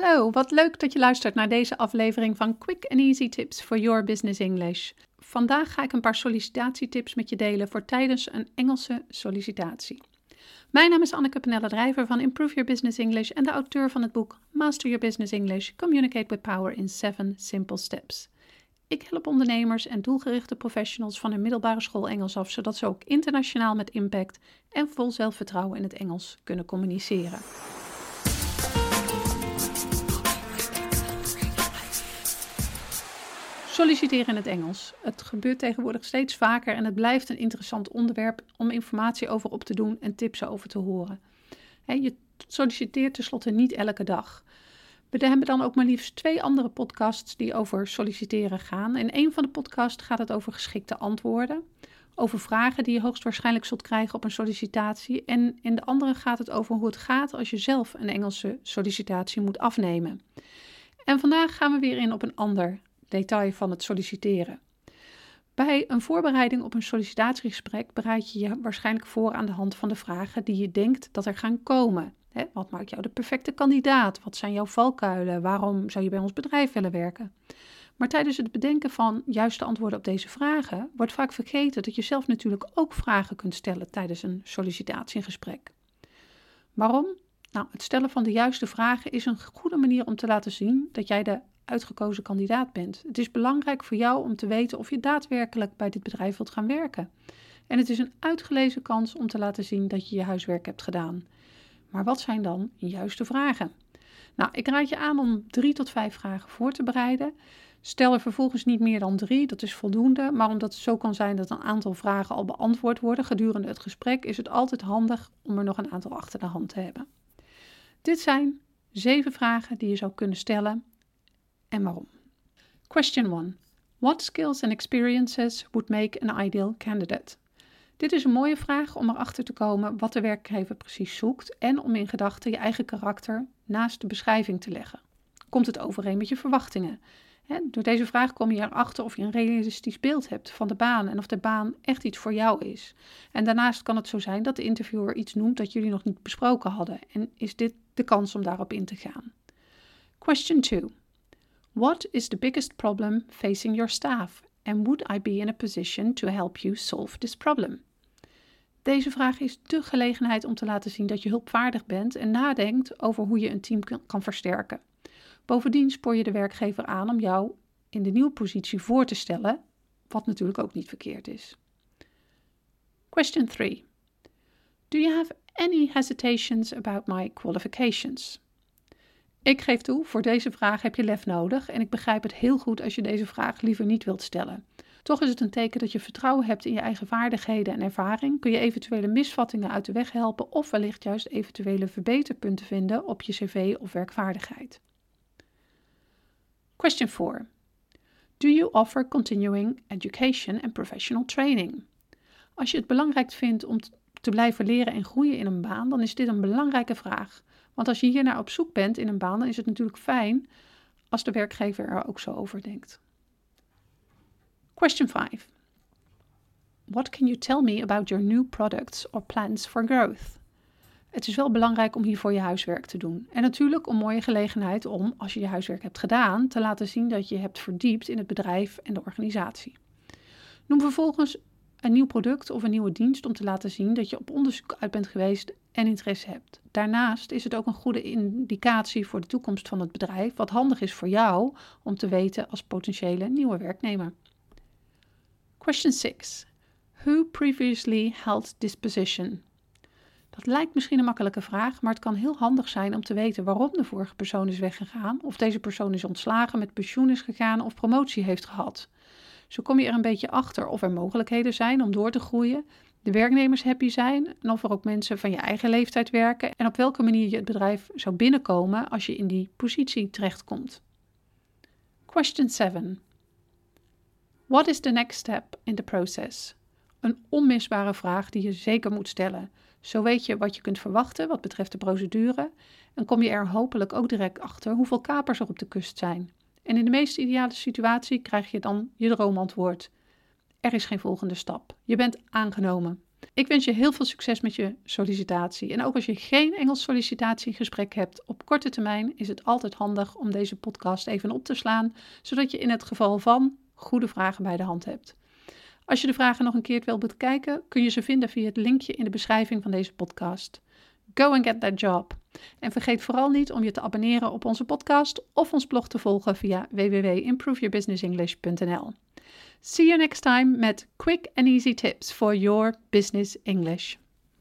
Hallo, wat leuk dat je luistert naar deze aflevering van Quick and Easy Tips for Your Business English. Vandaag ga ik een paar sollicitatietips met je delen voor tijdens een Engelse sollicitatie. Mijn naam is Anneke Penelle Drijver van Improve Your Business English en de auteur van het boek Master Your Business English: Communicate with Power in 7 Simple Steps. Ik help ondernemers en doelgerichte professionals van een middelbare school Engels af, zodat ze ook internationaal met impact en vol zelfvertrouwen in het Engels kunnen communiceren. Solliciteren in het Engels. Het gebeurt tegenwoordig steeds vaker en het blijft een interessant onderwerp om informatie over op te doen en tips over te horen. je solliciteert tenslotte niet elke dag. We hebben dan ook maar liefst twee andere podcasts die over solliciteren gaan. In een van de podcasts gaat het over geschikte antwoorden, over vragen die je hoogstwaarschijnlijk zult krijgen op een sollicitatie. En in de andere gaat het over hoe het gaat als je zelf een Engelse sollicitatie moet afnemen. En vandaag gaan we weer in op een ander detail van het solliciteren. Bij een voorbereiding op een sollicitatiegesprek bereid je je waarschijnlijk voor aan de hand van de vragen die je denkt dat er gaan komen. wat maakt jou de perfecte kandidaat? Wat zijn jouw valkuilen? Waarom zou je bij ons bedrijf willen werken? Maar tijdens het bedenken van juiste antwoorden op deze vragen wordt vaak vergeten dat je zelf natuurlijk ook vragen kunt stellen tijdens een sollicitatiegesprek. Waarom? Nou, het stellen van de juiste vragen is een goede manier om te laten zien dat jij de uitgekozen kandidaat bent. Het is belangrijk voor jou om te weten of je daadwerkelijk bij dit bedrijf wilt gaan werken. En het is een uitgelezen kans om te laten zien dat je je huiswerk hebt gedaan. Maar wat zijn dan juiste vragen? Nou, ik raad je aan om drie tot vijf vragen voor te bereiden. Stel er vervolgens niet meer dan drie, dat is voldoende. Maar omdat het zo kan zijn dat een aantal vragen al beantwoord worden gedurende het gesprek, is het altijd handig om er nog een aantal achter de hand te hebben. Dit zijn zeven vragen die je zou kunnen stellen en waarom. Question 1. What skills and experiences would make an ideal candidate? Dit is een mooie vraag om erachter te komen wat de werkgever precies zoekt en om in gedachten je eigen karakter naast de beschrijving te leggen. Komt het overeen met je verwachtingen? door deze vraag kom je erachter of je een realistisch beeld hebt van de baan en of de baan echt iets voor jou is. En daarnaast kan het zo zijn dat de interviewer iets noemt dat jullie nog niet besproken hadden en is dit de kans om daarop in te gaan. Question 2. What is the biggest problem facing your staff? And would I be in a position to help you solve this problem? Deze vraag is de gelegenheid om te laten zien dat je hulpvaardig bent en nadenkt over hoe je een team kan versterken. Bovendien spoor je de werkgever aan om jou in de nieuwe positie voor te stellen, wat natuurlijk ook niet verkeerd is. Question 3. Do you have any hesitations about my qualifications? Ik geef toe, voor deze vraag heb je lef nodig en ik begrijp het heel goed als je deze vraag liever niet wilt stellen. Toch is het een teken dat je vertrouwen hebt in je eigen vaardigheden en ervaring. Kun je eventuele misvattingen uit de weg helpen of wellicht juist eventuele verbeterpunten vinden op je cv of werkvaardigheid. Question 4. Do you offer continuing education and professional training? Als je het belangrijk vindt om te blijven leren en groeien in een baan, dan is dit een belangrijke vraag. Want als je hier naar op zoek bent in een baan, dan is het natuurlijk fijn als de werkgever er ook zo over denkt. Question 5. What can you tell me about your new products or plans for growth? Het is wel belangrijk om hiervoor je huiswerk te doen. En natuurlijk een mooie gelegenheid om, als je je huiswerk hebt gedaan, te laten zien dat je hebt verdiept in het bedrijf en de organisatie. Noem vervolgens een nieuw product of een nieuwe dienst om te laten zien dat je op onderzoek uit bent geweest en interesse hebt. Daarnaast is het ook een goede indicatie voor de toekomst van het bedrijf, wat handig is voor jou om te weten als potentiële nieuwe werknemer. Question 6. Who previously held this position? Dat lijkt misschien een makkelijke vraag, maar het kan heel handig zijn om te weten waarom de vorige persoon is weggegaan, of deze persoon is ontslagen, met pensioen is gegaan of promotie heeft gehad. Zo kom je er een beetje achter of er mogelijkheden zijn om door te groeien, de werknemers happy zijn en of er ook mensen van je eigen leeftijd werken en op welke manier je het bedrijf zou binnenkomen als je in die positie terechtkomt. Question 7. What is the next step in the process? Een onmisbare vraag die je zeker moet stellen. Zo weet je wat je kunt verwachten wat betreft de procedure en kom je er hopelijk ook direct achter hoeveel kapers er op de kust zijn. En in de meest ideale situatie krijg je dan je droomantwoord. Er is geen volgende stap. Je bent aangenomen. Ik wens je heel veel succes met je sollicitatie. En ook als je geen Engels sollicitatiegesprek hebt op korte termijn, is het altijd handig om deze podcast even op te slaan, zodat je in het geval van goede vragen bij de hand hebt. Als je de vragen nog een keer wilt bekijken, kun je ze vinden via het linkje in de beschrijving van deze podcast. Go and get that job. En vergeet vooral niet om je te abonneren op onze podcast of ons blog te volgen via www.improveyourbusinessenglish.nl. See you next time met quick and easy tips for your business English.